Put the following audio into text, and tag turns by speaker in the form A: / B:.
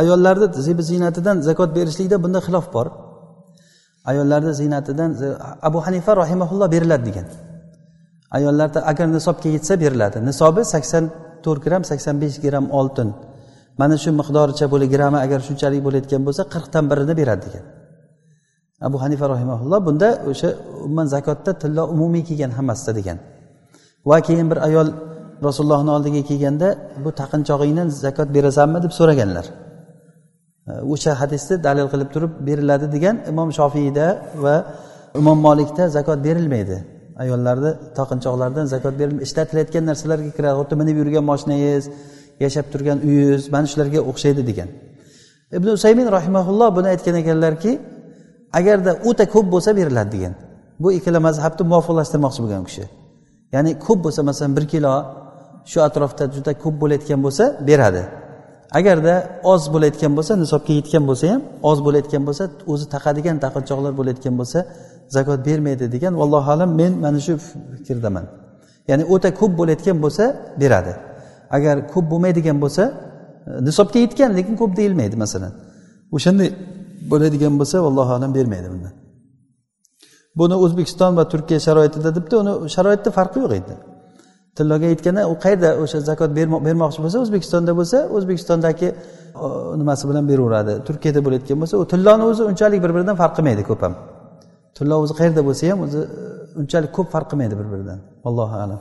A: ayollarni zebi ziynatidan zakot berishlikda bunda xilof bor. Ayollarni ziynatidan abu hanifa rahimaulloh beriladi degan. Ayollarda agar nisobga yetsa beriladi. Nisobi sakson to'rt gramm sakson besh gramm oltin. Mana shu miqdoricha bo'lib grammi agar shunchalik bo'layotgan bo'lsa qirqdan birini beradi degan. Abu hanifa rahimaulloh bunda o'sha umuman zakotda tilla umumiy kelgan hammasida degan. Va keyin bir ayol rasulullohni oldiga kelganda bu taqinchog'ingdan zakot berasanmi? deb so'raganlar. O'sha hadisni dalil qilib turib beriladi degan imom shofiyda va imom molikda zakot berilmaydi. Ayollarni taqinchoqlaridan zakot berilmaydi. Ishlatilayotgan narsalarga kiradi. Xuddi minib yurgan moshinangiz yashab turgan uyingiz mana shularga o'xshaydi degan. Ibn usaymin rahimaulloh buni aytgan ekanlarki agarda o'ta ko'p bo'lsa beriladi degan. Bu ikkala mazhabni muvofiqlashtirmoqchi bo'lgan u kishi. Ya'ni ko'p bo'lsa masalan bir kilo shu atrofda juda ko'p bo'layotgan bo'lsa beradi. Agarda oz bo'layotgan bo'lsa nisobga yetgan bo'lsa ham oz bo'layotgan bo'lsa o'zi taqadigan taqinchoqlar bo'layotgan bo'lsa zakot bermaydi degan vallohu alam men mana shu fikrdaman. Ya'ni o'ta ko'p bo'layotgan bo'lsa beradi. Agar ko'p bo'lmaydigan bo'lsa nisobga yetgan lekin ko'p deyilmaydi masalan. O'shanday bo'ladigan bo'lsa vallohu alam bermaydi bundan. Buni o'zbekiston va turkiya sharoitida debdi uni sharoitda farqi yo'q edi. Tilloga aytganda u qayerda o'sha zakot bermoqchi bo'lsa o'zbekistonda bo'lsa o'zbekistondagi nimasi bilan beraveradi. Turkiyada bo'layotgan bo'lsa u tilloni o'zi unchalik bir biridan farq qilmaydi ko'p ham. Tillo o'zi qayerda bo'lsa ham o'zi e, unchalik ko'p farq qilmaydi bir biridan allohu alam.